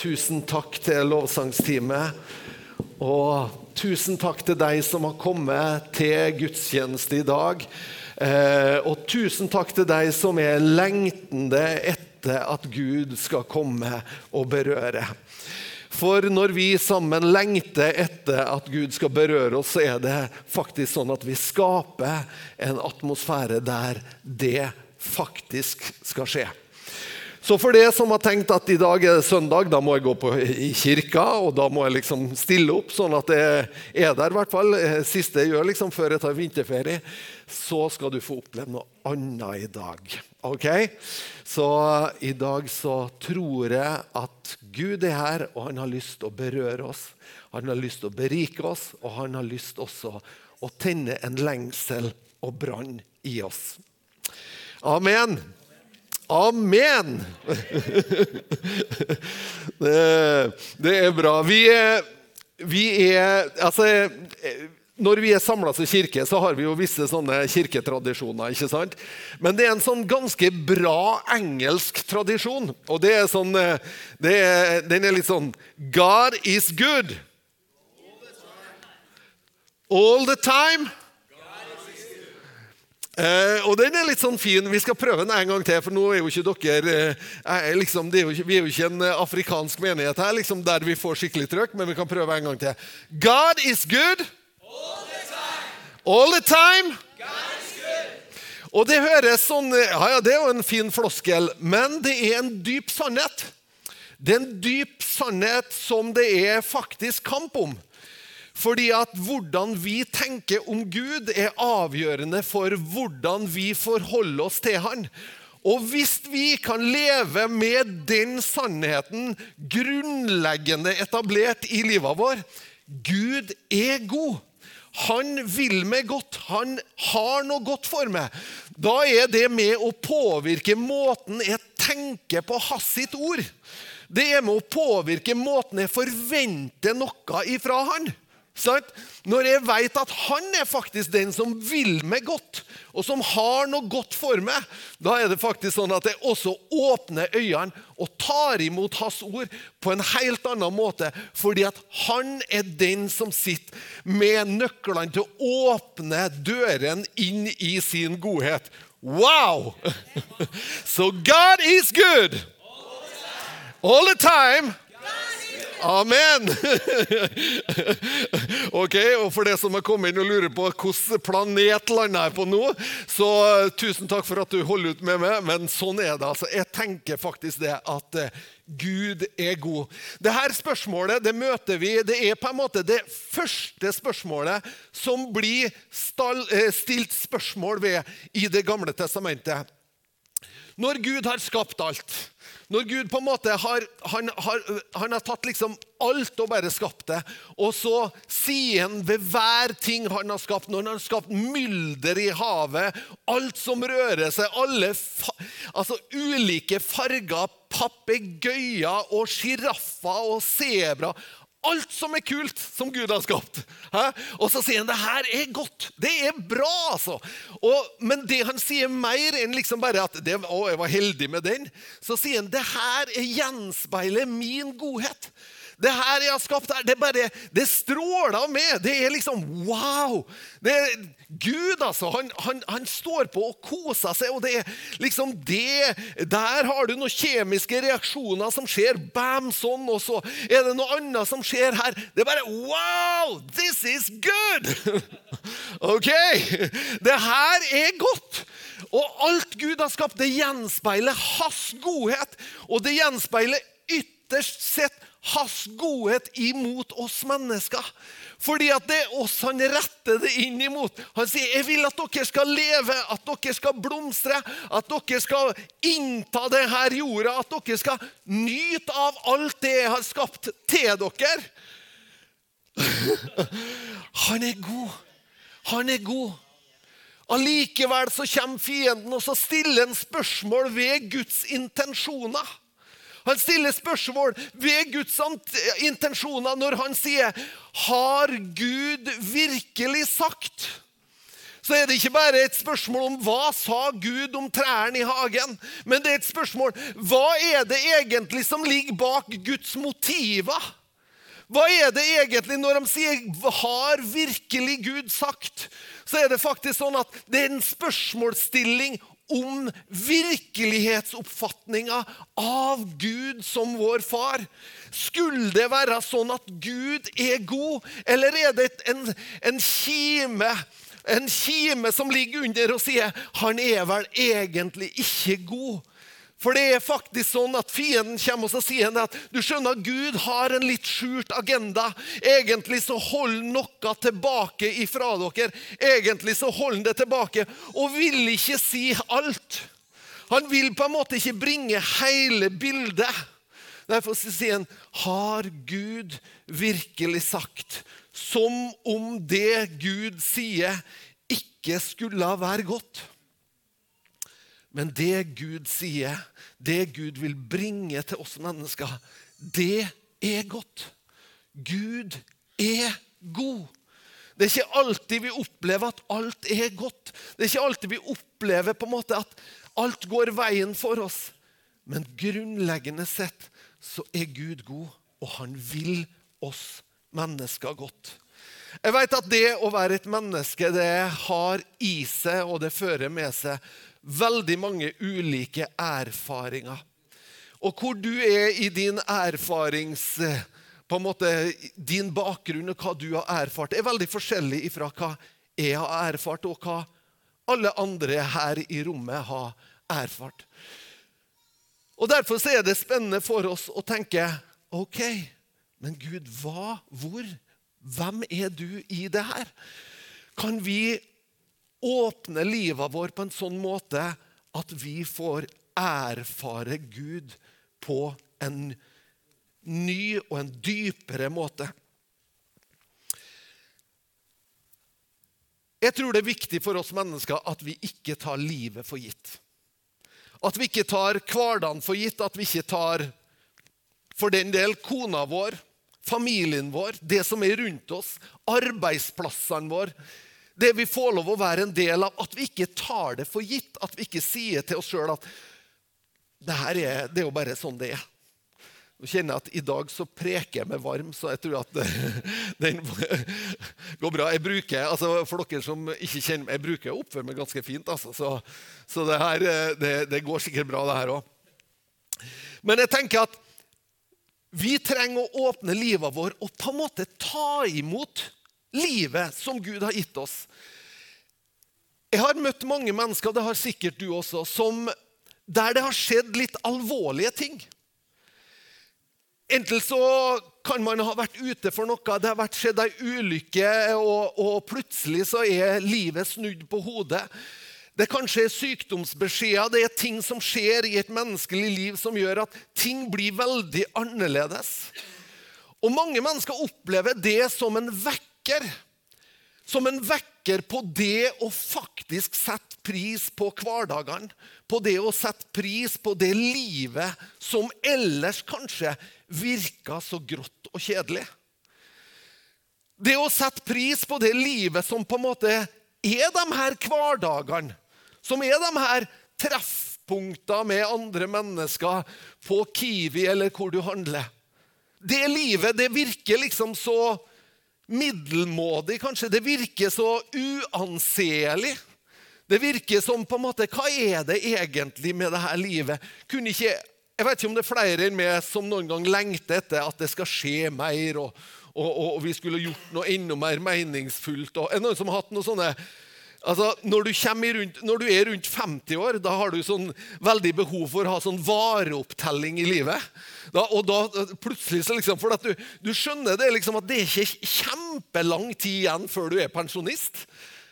Tusen takk til lovsangsteamet. Og tusen takk til deg som har kommet til gudstjeneste i dag. Eh, og tusen takk til deg som er lengtende etter at Gud skal komme og berøre. For når vi sammen lengter etter at Gud skal berøre oss, så er det faktisk sånn at vi skaper en atmosfære der det faktisk skal skje. Så for det som har tenkt at i dag er det søndag, da må jeg gå på, i kirka og da må jeg liksom stille opp, sånn at jeg er der, i hvert fall. Eh, siste jeg gjør liksom før jeg tar vinterferie. Så skal du få oppleve noe annet i dag. Ok? Så i dag så tror jeg at Gud er her, og han har lyst til å berøre oss. Han har lyst til å berike oss, og han har lyst også å tenne en lengsel og brann i oss. Amen. Amen! Det, er bra. Vi vi er Altså når vi er samla som kirke, så har vi jo visse sånne kirketradisjoner. ikke sant? Men det er en sånn ganske bra engelsk tradisjon. Og det er sånn, det er, den er litt sånn God is good. All the time. Eh, og den er litt sånn fin. Vi skal prøve den en gang til, for nå er jo ikke dere eh, liksom, er jo, Vi er jo ikke en eh, afrikansk menighet her liksom, der vi får skikkelig trøkk, men vi kan prøve en gang til. God is good. All the time. All the time. God is good. Og det høres sånn Ja, ja, det er jo en fin floskel, men det er en dyp sannhet. Det er en dyp sannhet som det er faktisk kamp om. Fordi at hvordan vi tenker om Gud, er avgjørende for hvordan vi forholder oss til Han. Og hvis vi kan leve med den sannheten grunnleggende etablert i livet vår Gud er god. Han vil meg godt. Han har noe godt for meg. Da er det med å påvirke måten jeg tenker på hans sitt ord. Det er med å påvirke måten jeg forventer noe ifra han. Når jeg vet at han er faktisk den som vil meg godt, og som har noe godt for meg, da er det faktisk sånn at jeg også åpner øynene og tar imot hans ord på en helt annen måte, fordi at han er den som sitter med nøklene til å åpne døren inn i sin godhet. Wow! So God is good all the time. Amen! ok, og For det som har kommet inn og lurer på hvilken planet lander jeg på nå, så uh, tusen takk for at du holder ut med meg, men sånn er det. altså. Jeg tenker faktisk det at uh, Gud er god. Dette spørsmålet det møter vi, det er på en måte det første spørsmålet som blir uh, stilt spørsmål ved i Det gamle testamentet. Når Gud har skapt alt når Gud på en måte har, han, har, han har tatt liksom alt og bare skapt det, og så sier han ved hver ting han har skapt Når han har skapt mylder i havet, alt som rører seg, alle altså ulike farger, papegøyer og sjiraffer og sebra alt som er kult, som Gud har skapt. Hæ? Og så sier han det her er godt. Det er bra, altså. Og, men det han sier mer enn liksom bare at det, å, jeg var heldig med den, så sier han det her gjenspeiler min godhet. Det her jeg har skapt, her, det, bare, det stråler med. Det er liksom wow! Det er Gud, altså. Han, han, han, står på og koser seg, og det er liksom det Der har du noen kjemiske reaksjoner som skjer. Bam, sånn. Og så er det noe annet som skjer her. Det er bare wow! This is good! ok? Det her er godt. Og alt Gud har skapt, det gjenspeiler hans godhet. Og det gjenspeiler ytterst sett hans godhet imot oss mennesker. Fordi at det er oss han retter det inn imot. Han sier jeg vil at dere skal leve, at dere skal blomstre, at dere skal innta denne jorda, at dere skal nyte av alt det jeg har skapt til dere. Han er god. Han er god. Allikevel så kommer fienden og så stiller han spørsmål ved Guds intensjoner. Han stiller spørsmål ved Guds intensjoner når han sier Har Gud virkelig sagt? så er det ikke bare et spørsmål om hva sa Gud om trærne i hagen, men det er et spørsmål hva er det egentlig som ligger bak Guds motiver? Hva er det egentlig når de sier 'har virkelig Gud sagt'? Så er det faktisk sånn at det er en spørsmålsstilling om virkelighetsoppfatninga av Gud som vår far. Skulle det være sånn at Gud er god, eller er det en, en kime en kime som ligger under og sier han er vel egentlig ikke god. For det er faktisk sånn at fienden kommer og sier at du skjønner, Gud har en litt skjult agenda. Egentlig så holder noe tilbake ifra dere. Egentlig så holder han det tilbake og vil ikke si alt. Han vil på en måte ikke bringe hele bildet. Derfor sier han har Gud virkelig sagt som om det Gud sier, ikke skulle være godt. Men det Gud sier, det Gud vil bringe til oss mennesker, det er godt. Gud er god. Det er ikke alltid vi opplever at alt er godt. Det er ikke alltid vi opplever på en måte at alt går veien for oss. Men grunnleggende sett så er Gud god, og han vil oss mennesker godt. Jeg vet at det å være et menneske det har i seg, og det fører med seg veldig mange ulike erfaringer. Og hvor du er i din erfarings på en måte, Din bakgrunn og hva du har erfart, er veldig forskjellig fra hva jeg har erfart, og hva alle andre her i rommet har erfart. Og Derfor er det spennende for oss å tenke OK, men Gud, hva, hvor? Hvem er du i det her? Kan vi åpne livet vårt på en sånn måte at vi får erfare Gud på en ny og en dypere måte? Jeg tror det er viktig for oss mennesker at vi ikke tar livet for gitt. At vi ikke tar hverdagen for gitt, at vi ikke tar for den del kona vår, familien vår, det som er rundt oss, arbeidsplassene våre. Det vi får lov å være en del av. At vi ikke tar det for gitt. At vi ikke sier til oss sjøl at det her er, det er jo bare sånn det er. Nå kjenner jeg at I dag så preker jeg meg varm, så jeg tror at den går bra. Jeg bruker, altså For dere som ikke kjenner meg, jeg bruker å oppføre meg ganske fint. Altså, så, så det, her, det, det går sikkert bra, det her òg. Men jeg tenker at vi trenger å åpne livet vår og på en måte ta imot livet som Gud har gitt oss. Jeg har møtt mange mennesker, det har sikkert du også, som, der det har skjedd litt alvorlige ting. Enten så kan man ha vært ute for noe, det har vært skjedd ei ulykke, og, og plutselig så er livet snudd på hodet. Det er kanskje sykdomsbeskjeder, det er ting som skjer i et menneskelig liv som gjør at ting blir veldig annerledes. Og mange mennesker opplever det som en vekker. Som en vekker på det å faktisk sette pris på hverdagene. På det å sette pris på det livet som ellers kanskje virka så grått og kjedelig. Det å sette pris på det livet som på en måte er de her hverdagene som er de her treffpunktene med andre mennesker på Kiwi eller hvor du handler. Det livet det virker liksom så middelmådig, kanskje. Det virker så uanselig. Det virker som på en måte, Hva er det egentlig med dette livet? Kunne ikke, jeg vet ikke om det er flere enn meg som noen gang lengter etter at det skal skje mer, og, og, og vi skulle gjort noe enda mer meningsfullt. Og, er det noen som har hatt noen sånne Altså, når, du rundt, når, du er rundt 50 år, da har du sånn veldig behov for å ha sånn vareopptelling i livet. Da, og da plutselig så liksom, For du, du, skjønner det liksom at det er ikke kjempelang tid igjen før du er pensjonist.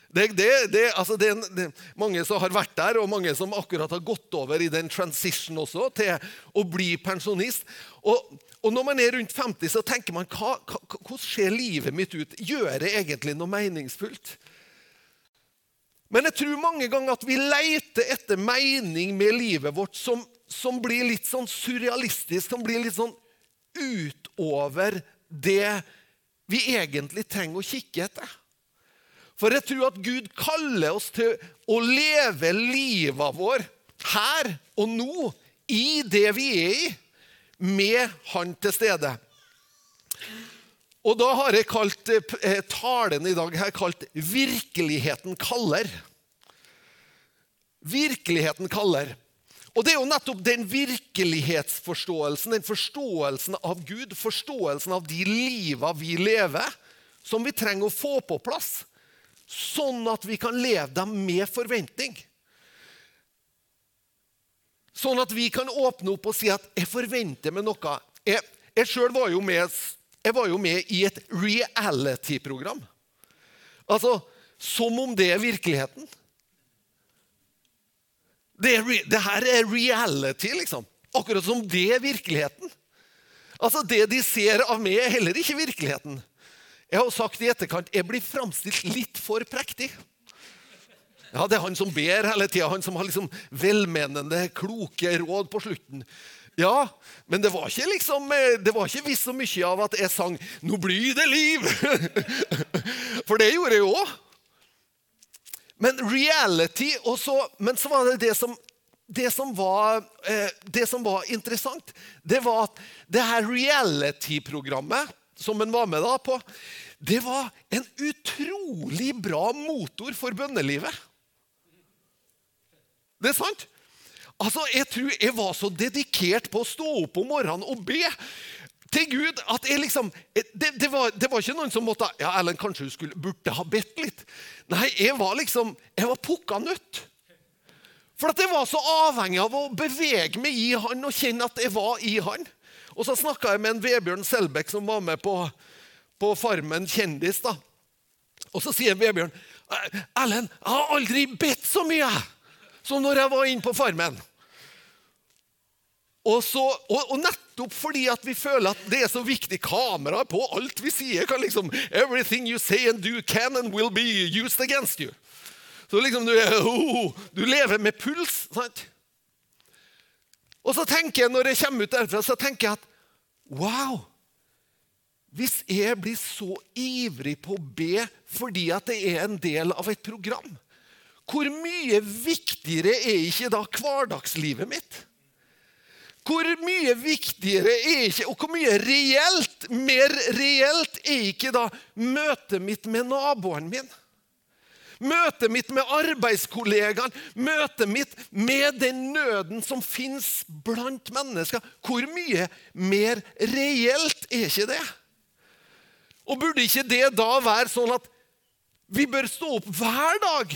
Det, det, det, altså det, er mange som har vært der, og mange som akkurat har gått over i den transition også til å bli pensjonist. Og, og når man er rundt 50, så tenker man hva, hva, hvordan ser livet mitt ut? Gjør det egentlig noe meningsfullt? Men jeg tror mange ganger at vi leter etter mening med livet vårt som, som blir litt sånn surrealistisk, som blir litt sånn utover det vi egentlig trenger å kikke etter. For jeg tror at Gud kaller oss til å leve livet vår her og nå, i det vi er i, med Han til stede. Og da har jeg kalt eh, talen i dag har kalt 'Virkeligheten kaller'. Virkeligheten kaller. Og det er jo nettopp den virkelighetsforståelsen, den forståelsen av Gud, forståelsen av de liva vi lever, som vi trenger å få på plass, sånn at vi kan leve dem med forventning. Sånn at vi kan åpne opp og si at 'jeg forventer meg noe'. Jeg, jeg sjøl var, var, jo med i et reality-program. Altså som om det er virkeligheten. Det, er, det, her er reality, liksom. Akkurat som det er virkeligheten. Altså, Det de ser av meg, er heller ikke virkeligheten. Jeg har sagt i etterkant jeg blir framstilt litt for prektig. Ja, Det er han som ber hele tida, han som har liksom velmenende, kloke råd på slutten. Ja, men det var ikke liksom, det var ikke visst så mye av at jeg sang 'Nå blir det liv'. For det gjorde jeg òg. Men reality også, Men så var det det som, det som, var, eh, det som var interessant, det var at det her reality-programmet som en var med da på, det var en utrolig bra motor for bønnelivet. Det er sant. Altså, Jeg tror jeg var så dedikert på å stå opp om morgenen og be til Gud at jeg liksom det, det, var, det, var, ikke noen som måtte Ja, Ellen, kanskje du skulle, burde ha bedt litt. Nei, jeg var liksom Jeg var pukka nødt. For at jeg var så avhengig av å bevege meg i han og kjenne at jeg var i han. Og så snakka jeg med en Vebjørn Selbekk som var med på, på Farmen kjendis. da. Og så sier Vebjørn Ellen, jeg har aldri bedt så mye som når jeg var inne på Farmen. Og, så, og, og, nettopp fordi at vi føler at det er så viktig kamera på alt vi sier kan liksom, Everything you say and do can and will be used against you. Så liksom du, oh, du lever med puls. sant? Og så tenker jeg, når jeg kommer ut derfra, så tenker jeg at wow Hvis jeg blir så ivrig på å be fordi at det er en del av et program, hvor mye viktigere er ikke da hverdagslivet mitt? Hvor mye viktigere er ikke, og hvor mye reelt, mer reelt er ikke da møtet mitt med naboen min? Møtet mitt med arbeidskollegaen, møtet mitt med den nøden som fins blant mennesker. Hvor mye mer reelt er ikke det? Og burde ikke det da være sånn at vi bør stå opp hver dag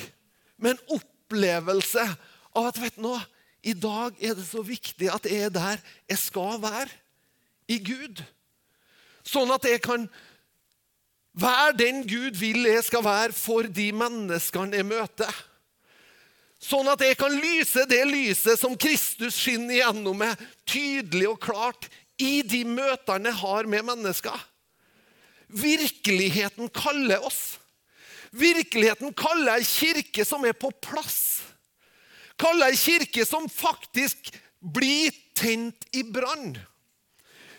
med en opplevelse av at vet du noe, i dag er det så viktig at jeg er der jeg skal være, i Gud. Sånn at jeg kan være den Gud vil jeg skal være for de menneskene jeg møter. Sånn at jeg kan lyse det lyset som Kristus skinner igjennom meg, tydelig og klart i de møtene jeg har med mennesker. Virkeligheten kaller oss. Virkeligheten kaller ei kirke som er på plass kalle ei kirke som faktisk blir tent i brann.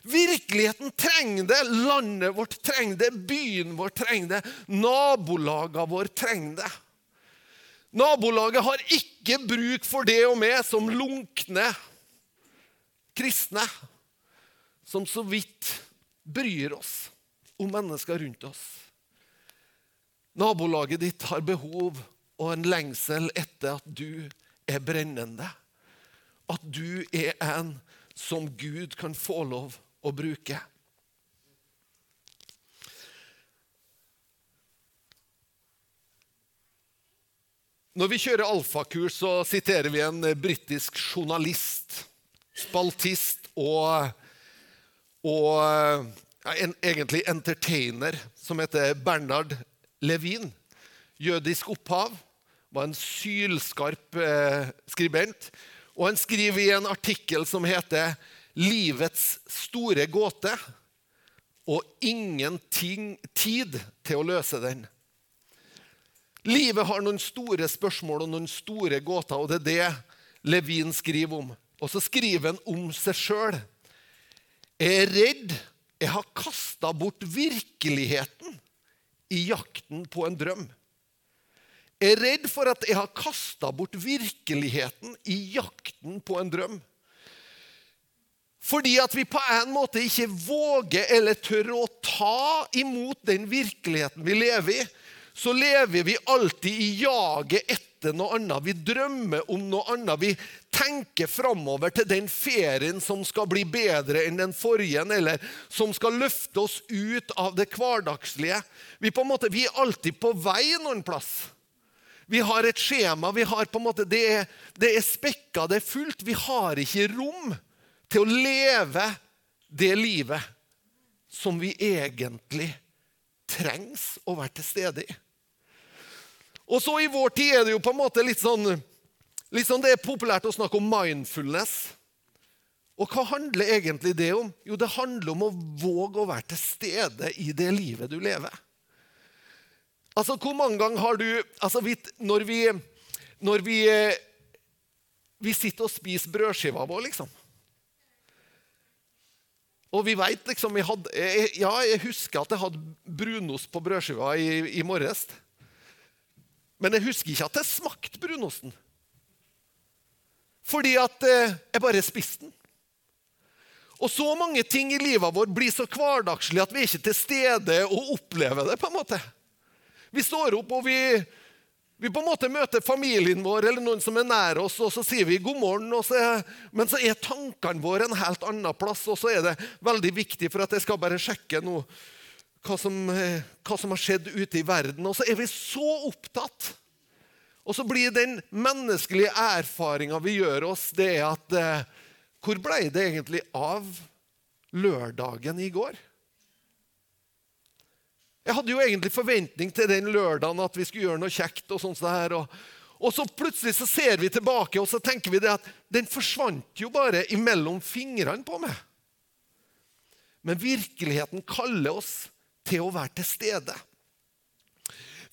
Virkeligheten trenger det. Landet vårt trenger det. Byen vår trenger det. Nabolagene våre trenger det. Nabolaget har ikke bruk for det og meg som lunkne kristne som så vidt bryr oss om mennesker rundt oss. Nabolaget ditt har behov og en lengsel etter at du er brennende. At du er en som Gud kan få lov å bruke. Når vi kjører alfakurs, så siterer vi en britisk journalist, spaltist og, og en, egentlig entertainer som heter Bernard Levin. Jødisk opphav var en sylskarp eh, skribent. Og han skriver i en artikkel som heter 'Livets store gåte' og ingen tid til å løse den. Livet har noen store spørsmål og noen store gåter, og det er det Levin skriver om. Og så skriver han om seg sjøl. Jeg er redd jeg har kasta bort virkeligheten i jakten på en drøm. Er redd for at jeg har kasta bort virkeligheten i jakten på en drøm. Fordi at vi på en måte ikke våger eller tør å ta imot den virkeligheten vi lever i, så lever vi alltid i jaget etter noe annet. Vi drømmer om noe annet. Vi tenker framover til den ferien som skal bli bedre enn den forrige, eller som skal løfte oss ut av det hverdagslige. Vi, på en måte, vi er alltid på vei noen plass. Vi har et skjema. vi har på en måte, Det er, det er spekka, det er fullt. Vi har ikke rom til å leve det livet som vi egentlig trengs å være til stede i. Og så I vår tid er det jo på en måte litt sånn, litt sånn Det er populært å snakke om mindfulness. Og hva handler egentlig det om? Jo, det handler om å våge å være til stede i det livet du lever. Altså, Hvor mange ganger har du altså, Når vi, når vi, vi sitter og spiser brødskiva vår, liksom og vi vet liksom jeg hadde, jeg, Ja, jeg husker at jeg hadde brunost på brødskiva i, i morges. Men jeg husker ikke at jeg smakte brunosten. Fordi at eh, jeg bare spiste den. Og så mange ting i livet vårt blir så hverdagslig at vi er ikke til stede og opplever det. på en måte. Vi står opp og vi vi på en måte møter familien vår eller noen som er nær oss, og så sier vi god morgen. Så men så er tankene våre en helt annen plass, og så er det veldig viktig for at jeg skal bare sjekke nå hva, som, hva som har skjedd ute i verden. Og så er vi så opptatt. Og så blir den menneskelige erfaringa vi gjør oss, det er at eh, Hvor ble det egentlig av lørdagen i går? Jeg hadde jo egentlig forventning til den lørdagen at vi skulle gjøre noe kjekt. Og sånt der. Og, og så plutselig så ser vi tilbake og så tenker vi det at den forsvant jo bare imellom fingrene på meg. Men virkeligheten kaller oss til å være til stede.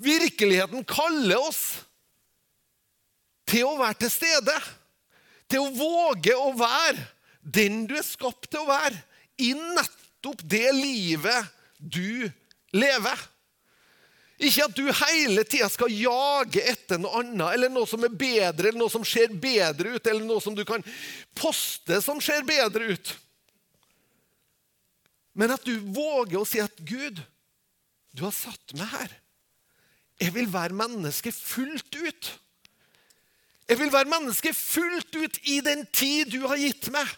Virkeligheten kaller oss til å være til stede. Til å våge å være den du er skapt til å være, i nettopp det livet du leve. Ikke at du hele tida skal jage etter noe annet, eller noe som er bedre, eller noe som ser bedre ut, eller noe som du kan poste som ser bedre ut. Men at du våger å si at Gud, du har satt meg her. Jeg vil være menneske fullt ut. Jeg vil være menneske fullt ut i den tid du har gitt meg.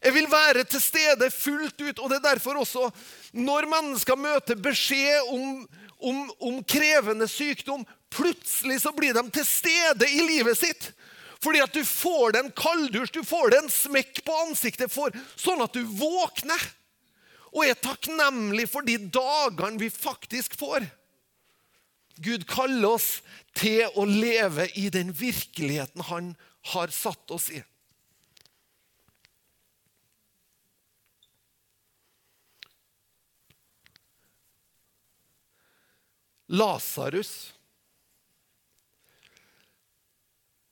Jeg vil være til stede fullt ut. og Det er derfor også, når mennesker møter beskjed om, om, om krevende sykdom, plutselig så blir de til stede i livet sitt. Fordi at du får den kalddusj, du får den smekk på ansiktet, for, sånn at du våkner. Og er takknemlig for de dagene vi faktisk får. Gud kaller oss til å leve i den virkeligheten han har satt oss i. Lasarus.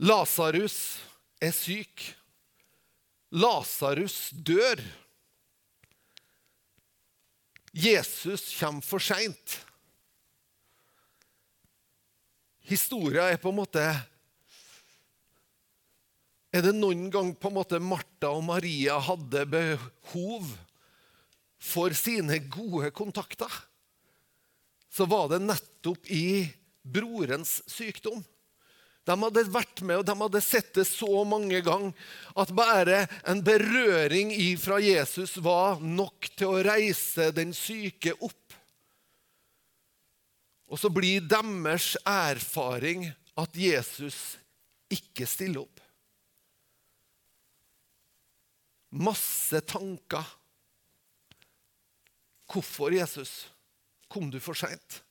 Lasarus er syk. Lasarus dør. Jesus kommer for seint. Historia er på en måte Er det noen gang på en måte Martha og Maria hadde behov for sine gode kontakter? Så var det nettopp i brorens sykdom. De hadde vært med og de hadde sett det så mange ganger at bare en berøring fra Jesus var nok til å reise den syke opp. Og så blir deres erfaring at Jesus ikke stiller opp. Masse tanker. Hvorfor Jesus? Kom du for seint.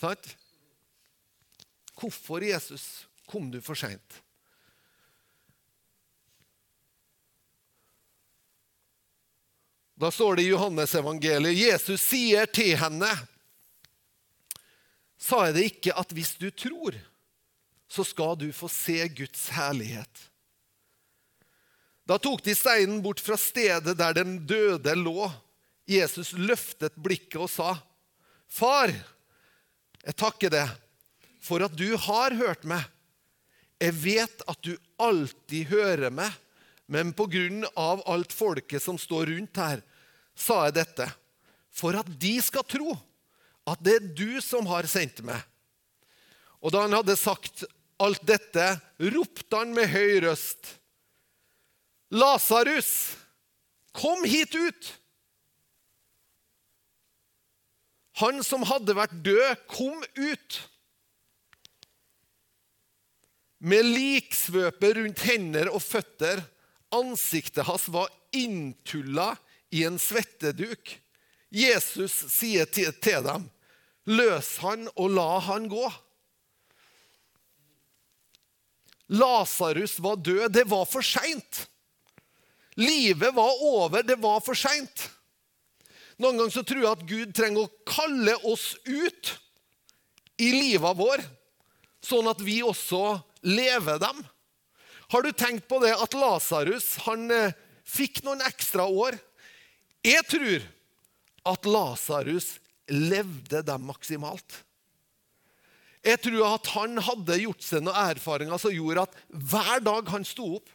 Sant? Hvorfor, Jesus, kom du for seint? Da står det i Johannes evangeliet, Jesus sier til henne Sa jeg det ikke at hvis du tror, så skal du få se Guds herlighet? Da tok de steinen bort fra stedet der den døde lå. Jesus løftet blikket og sa, 'Far, Jeg takker deg for at du har hørt meg. Jeg vet at du alltid hører meg, men på grunn av alt folket som står rundt her, sa jeg dette, for at de skal tro at det er du som har sendt meg. Og da han hadde sagt alt dette, ropte han med høy røst. Lasarus, kom hit ut! Han som hadde vært død, kom ut. Med liksvøpe rundt hender og føtter. Ansiktet hans var inntulla i en svetteduk. Jesus sier til dem, 'Løs han og la han gå'. Lasarus var død. Det var for seint. Livet var over. Det var for seint. Noen ganger så tror jeg at Gud trenger å kalle oss ut i livet vår, sånn at vi også lever dem. Har du tenkt på det at Lasarus eh, fikk noen ekstra år? Jeg tror at Lasarus levde dem maksimalt. Jeg tror at han hadde gjort seg noen erfaringer som gjorde at hver dag han sto opp,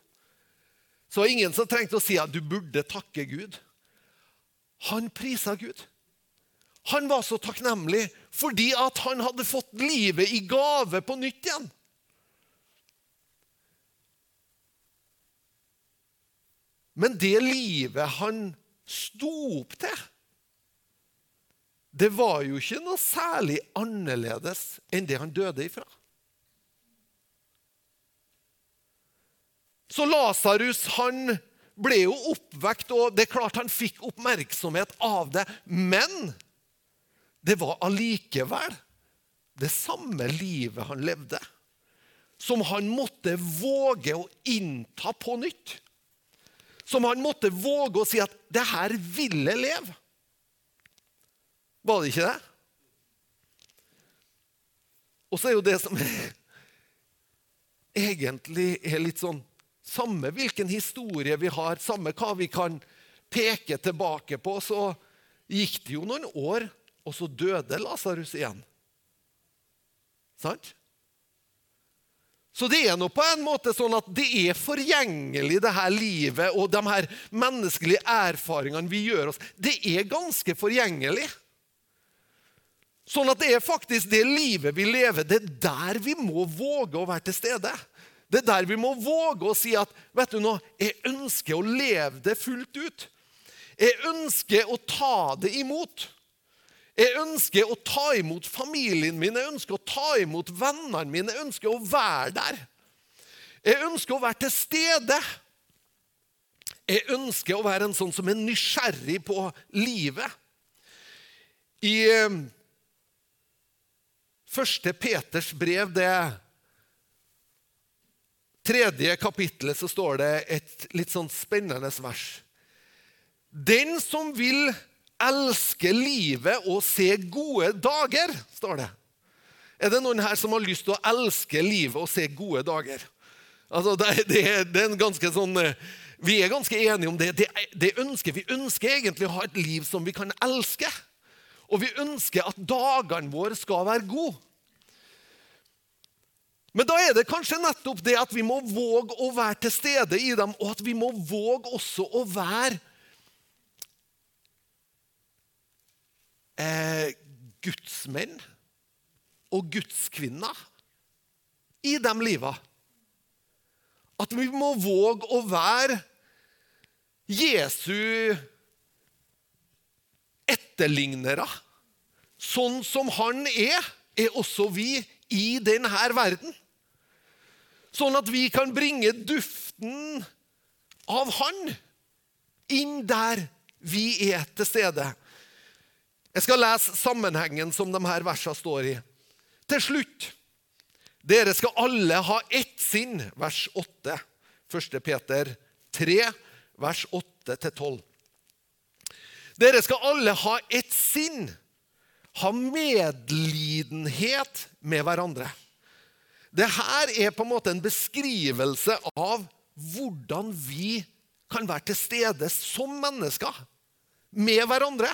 så var ingen som trengte å si at du burde takke Gud. Han prisa Gud. Han var så takknemlig fordi at han hadde fått livet i gave på nytt igjen. Men det livet han sto opp til det var jo ikke noe særlig annerledes enn det han døde ifra. Så Lasarus han ble jo oppvekt, og det er klart han fikk oppmerksomhet av det. Men det var allikevel det samme livet han levde, som han måtte våge å innta på nytt. Som han måtte våge å si at 'det her vil jeg leve'. Var det ikke det? Og så er jo det som egentlig er litt sånn Samme hvilken historie vi har, samme hva vi kan peke tilbake på, så gikk det jo noen år, og så døde Lasarus igjen. Sant? Så det er nå på en måte sånn at det er forgjengelig, det her livet og de her menneskelige erfaringene vi gjør oss. Det er ganske forgjengelig. Sånn at det er faktisk det livet vi lever, det er der vi må våge å være til stede. Det er der vi må våge å si at vet du nå, jeg ønsker å leve det fullt ut. Jeg ønsker å ta det imot. Jeg ønsker å ta imot familien min, jeg ønsker å ta imot vennene mine. Jeg ønsker å være der. Jeg ønsker å være til stede. Jeg ønsker å være en sånn som er nysgjerrig på livet. I eh, Første Peters brev, det tredje kapittelet, så står det et litt sånn spennende vers. Den som vil elske livet og se gode dager, står det. Er det noen her som har lyst til å elske livet og se gode dager? Altså, det, det, det er en ganske sånn eh, Vi er ganske enige om det. det. Det ønsker Vi ønsker egentlig å ha et liv som vi kan elske. Og vi ønsker at dagene våre skal være gode. Men da er det kanskje nettopp det at vi må våge å være til stede i dem, og at vi må våge også å være eh, gudsmenn og gudskvinner i de liva. At vi må våge å være Jesu etterlignere. Sånn som han er, er også vi i denne verden. Sånn at vi kan bringe duften av Han inn der vi er til stede. Jeg skal lese sammenhengen som de her versene står i. Til slutt. Dere skal alle ha ett sinn, vers 8. 1. Peter 3, vers 8-12. Dere skal alle ha ett sinn, ha medlidenhet med hverandre. Det her er på en måte en beskrivelse av hvordan vi kan være til stede som mennesker med hverandre.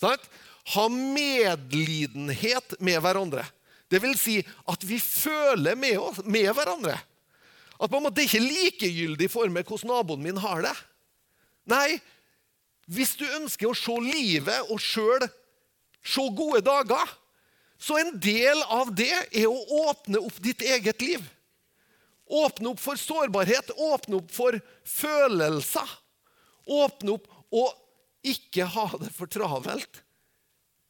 Sånn? ha medlidenhet med hverandre. Det vil si at vi føler med, oss, med hverandre. At på en måte ikke er likegyldig for meg hvordan naboen min har det. Nei, hvis du ønsker å se livet og sjøl se gode dager, så en del av det er å åpne opp ditt eget liv. Åpne opp for sårbarhet, åpne opp for følelser. Åpne opp og ikke ha det for travelt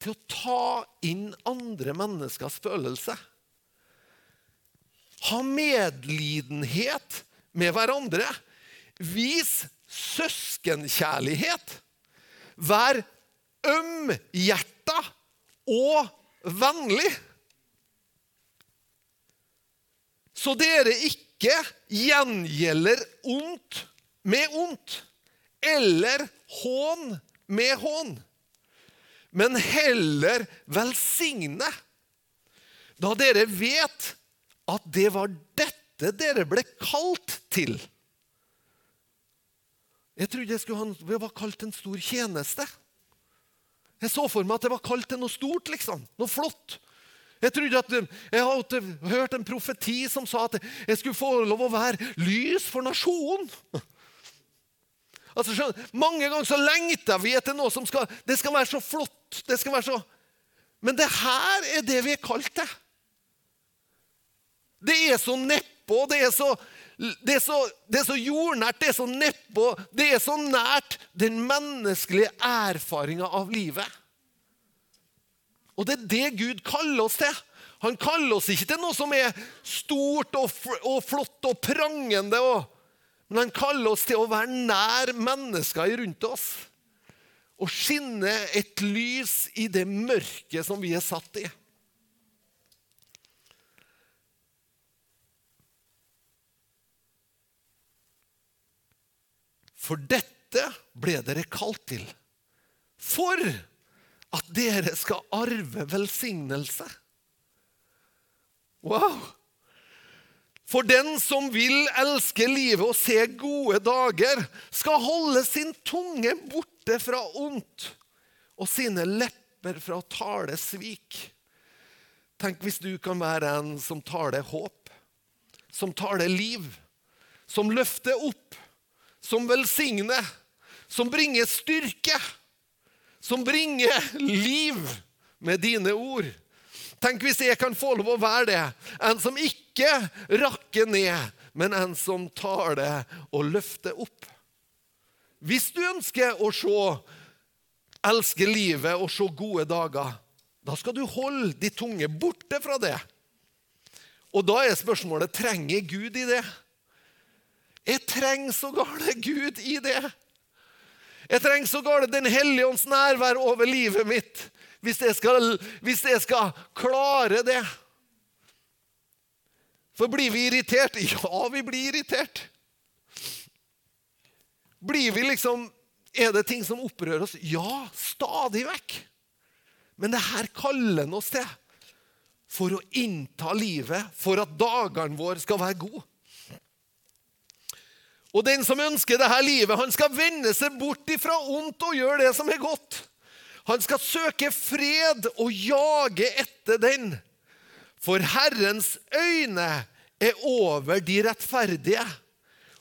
til å ta inn andre menneskers følelse. Ha medlidenhet med hverandre. Vis søskenkjærlighet. Vær ømhjerta og vennlig. Så dere ikke gjengjelder ondt med ondt eller hån med hån, men heller velsigne, da dere vet at det var dette dere ble kalt til. Jeg trodde jeg skulle ha, jeg var kalt en stor tjeneste. Jeg så for meg at det var kalt til noe stort, liksom. Noe flott. Jeg trodde at jeg hadde hørt en profeti som sa at jeg skulle få lov å være lys for nasjonen. Altså, mange ganger så lengter vi etter noe som skal, det skal være så flott. det skal være så... Men det her er det vi er kalt til. Det er så nedpå, det er så, det, er så, det er så jordnært, det er så nedpå. Det er så nært den menneskelige erfaringa av livet. Og det er det Gud kaller oss til. Han kaller oss ikke til noe som er stort og, og flott og prangende. Og, men han kaller oss til å være nær mennesker rundt oss. Og skinne et lys i det mørket som vi er satt i. For dette ble dere kalt til. For at dere skal arve velsignelse. Wow! For den som vil elske livet og se gode dager, skal holde sin tunge borte fra ondt og sine lepper fra å tale svik. Tenk hvis du kan være en som taler håp, som taler liv, som løfter opp, som velsigner, som bringer styrke, som bringer liv med dine ord. Tenk hvis jeg kan få lov å være det. En som ikke rakker ned, men en som tar det og løfter opp. Hvis du ønsker å se, elske livet og se gode dager, da skal du holde de tunge borte fra det. Og da er spørsmålet trenger Gud i det. Jeg trenger så gale Gud i det. Jeg trenger så gale Den hellige ånds nærvær over livet mitt hvis jeg, skal, hvis jeg skal klare det. For blir vi irritert? Ja, vi blir irritert. Blir vi liksom Er det ting som opprører oss? Ja, stadig vekk. Men det her kaller han oss til for å innta livet, for at dagene våre skal være gode. Og den som ønsker dette livet, han skal vende seg bort ifra ondt og gjøre det som er godt. Han skal søke fred og jage etter den. For Herrens øyne er over de rettferdige,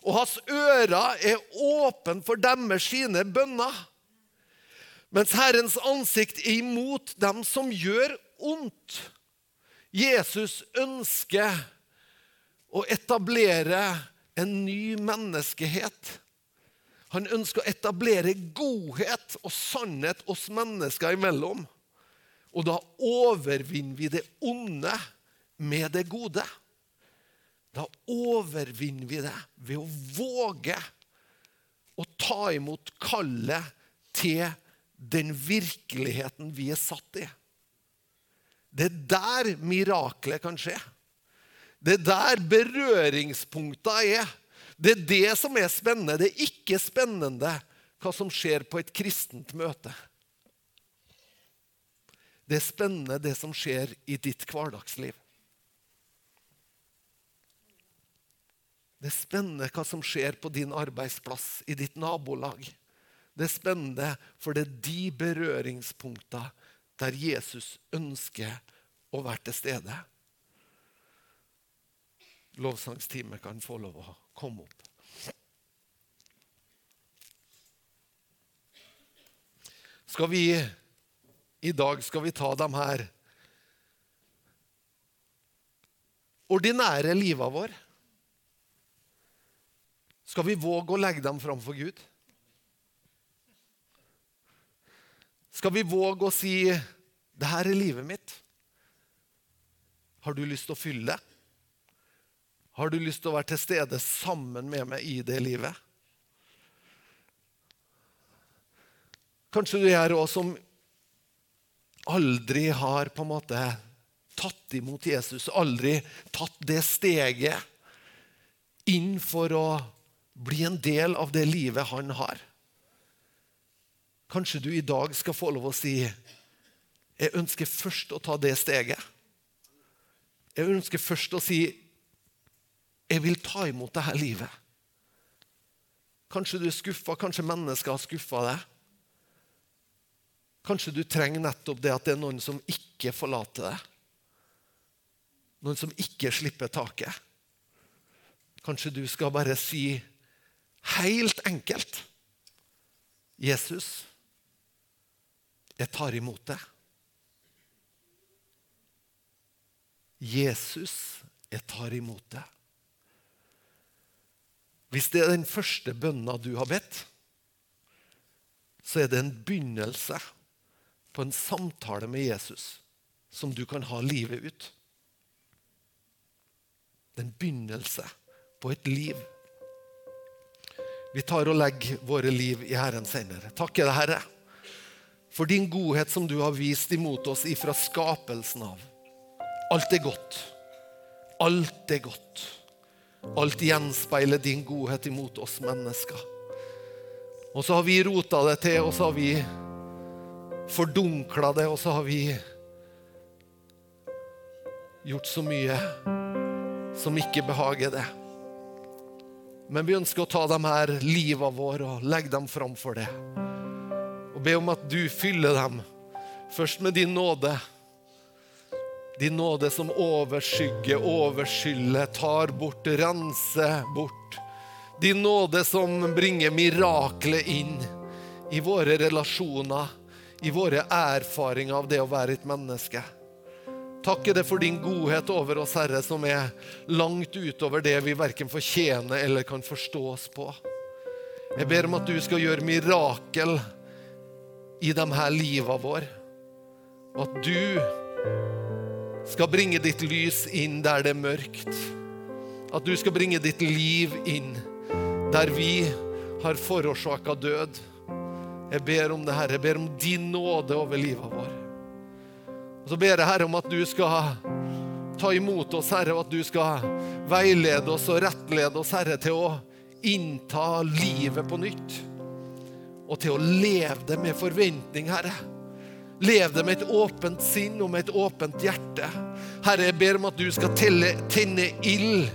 og hans ører er åpne for deres sine bønner. Mens Herrens ansikt er imot dem som gjør ondt. Jesus ønsker å etablere en ny menneskehet. Han ønsker å etablere godhet og sannhet oss mennesker imellom. Og da overvinner vi det onde med det gode. Da overvinner vi det ved å våge å ta imot kallet til den virkeligheten vi er satt i. Det er der miraklet kan skje. Det er der berøringspunkta er. Det er det som er spennende. Det er ikke spennende hva som skjer på et kristent møte. Det er spennende det som skjer i ditt hverdagsliv. Det er spennende hva som skjer på din arbeidsplass, i ditt nabolag. Det er spennende, for det er de berøringspunkta der Jesus ønsker å være til stede. Lovsangsteamet kan få lov å komme opp. Skal vi i dag skal vi ta de her ordinære livet vår. Skal vi våge å legge dem fram for Gud? Skal vi våge å si 'Det her er livet mitt'? Har du lyst til å fylle det? Har du lyst til å være til stede sammen med meg i det livet? Kanskje du er òg som aldri har på en måte tatt imot Jesus, aldri tatt det steget inn for å bli en del av det livet han har. Kanskje du i dag skal få lov å si jeg ønsker først å ta det steget. Jeg ønsker først å si jeg vil ta imot dette livet. Kanskje du er skuffa, kanskje mennesker har skuffa deg. Kanskje du trenger nettopp det at det er noen som ikke forlater deg. Noen som ikke slipper taket. Kanskje du skal bare si helt enkelt Jesus, jeg tar imot deg. Jesus, jeg tar imot det. Hvis det er den første bønna du har bedt, så er det en begynnelse på en samtale med Jesus som du kan ha livet ut. Det er en begynnelse på et liv. Vi tar og legger våre liv i Herrens hender. Takker det, Herre, for din godhet som du har vist imot oss ifra skapelsen av. Alt er godt. Alt er godt. Alt gjenspeiler din godhet imot oss mennesker. Og så har vi rota det til, og så har vi fordunkla det, og så har vi gjort så mye som ikke behager det. Men vi ønsker å ta de her livet våre og legge dem framfor det. Og be om at du fyller dem, først med din nåde. Din nåde som overskygger, overskyller, tar bort, renser bort. Din nåde som bringer miraklet inn i våre relasjoner i våre erfaringer av det å være et menneske. Takke det for din godhet over oss, Herre, som er langt utover det vi verken fortjener eller kan forstå oss på. Jeg ber om at du skal gjøre mirakel i de her liva våre. Og at du skal bringe ditt lys inn der det er mørkt. At du skal bringe ditt liv inn der vi har forårsaka død. Jeg ber om det, Herre. Jeg ber om din nåde over livet vår. Og Så ber jeg, Herre, om at du skal ta imot oss, Herre, og at du skal veilede oss og rettlede oss, Herre, til å innta livet på nytt. Og til å leve det med forventning, Herre. Lev det med et åpent sinn og med et åpent hjerte. Herre, jeg ber om at du skal telle, tenne ild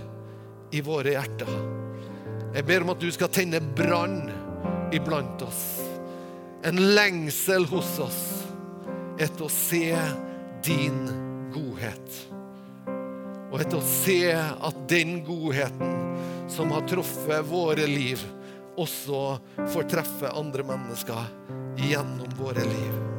i våre hjerter. Jeg ber om at du skal tenne brann iblant oss en lengsel hos oss etter å se din godhet. Og etter å se at den godheten som har truffet våre liv, også får treffe andre mennesker gjennom våre liv.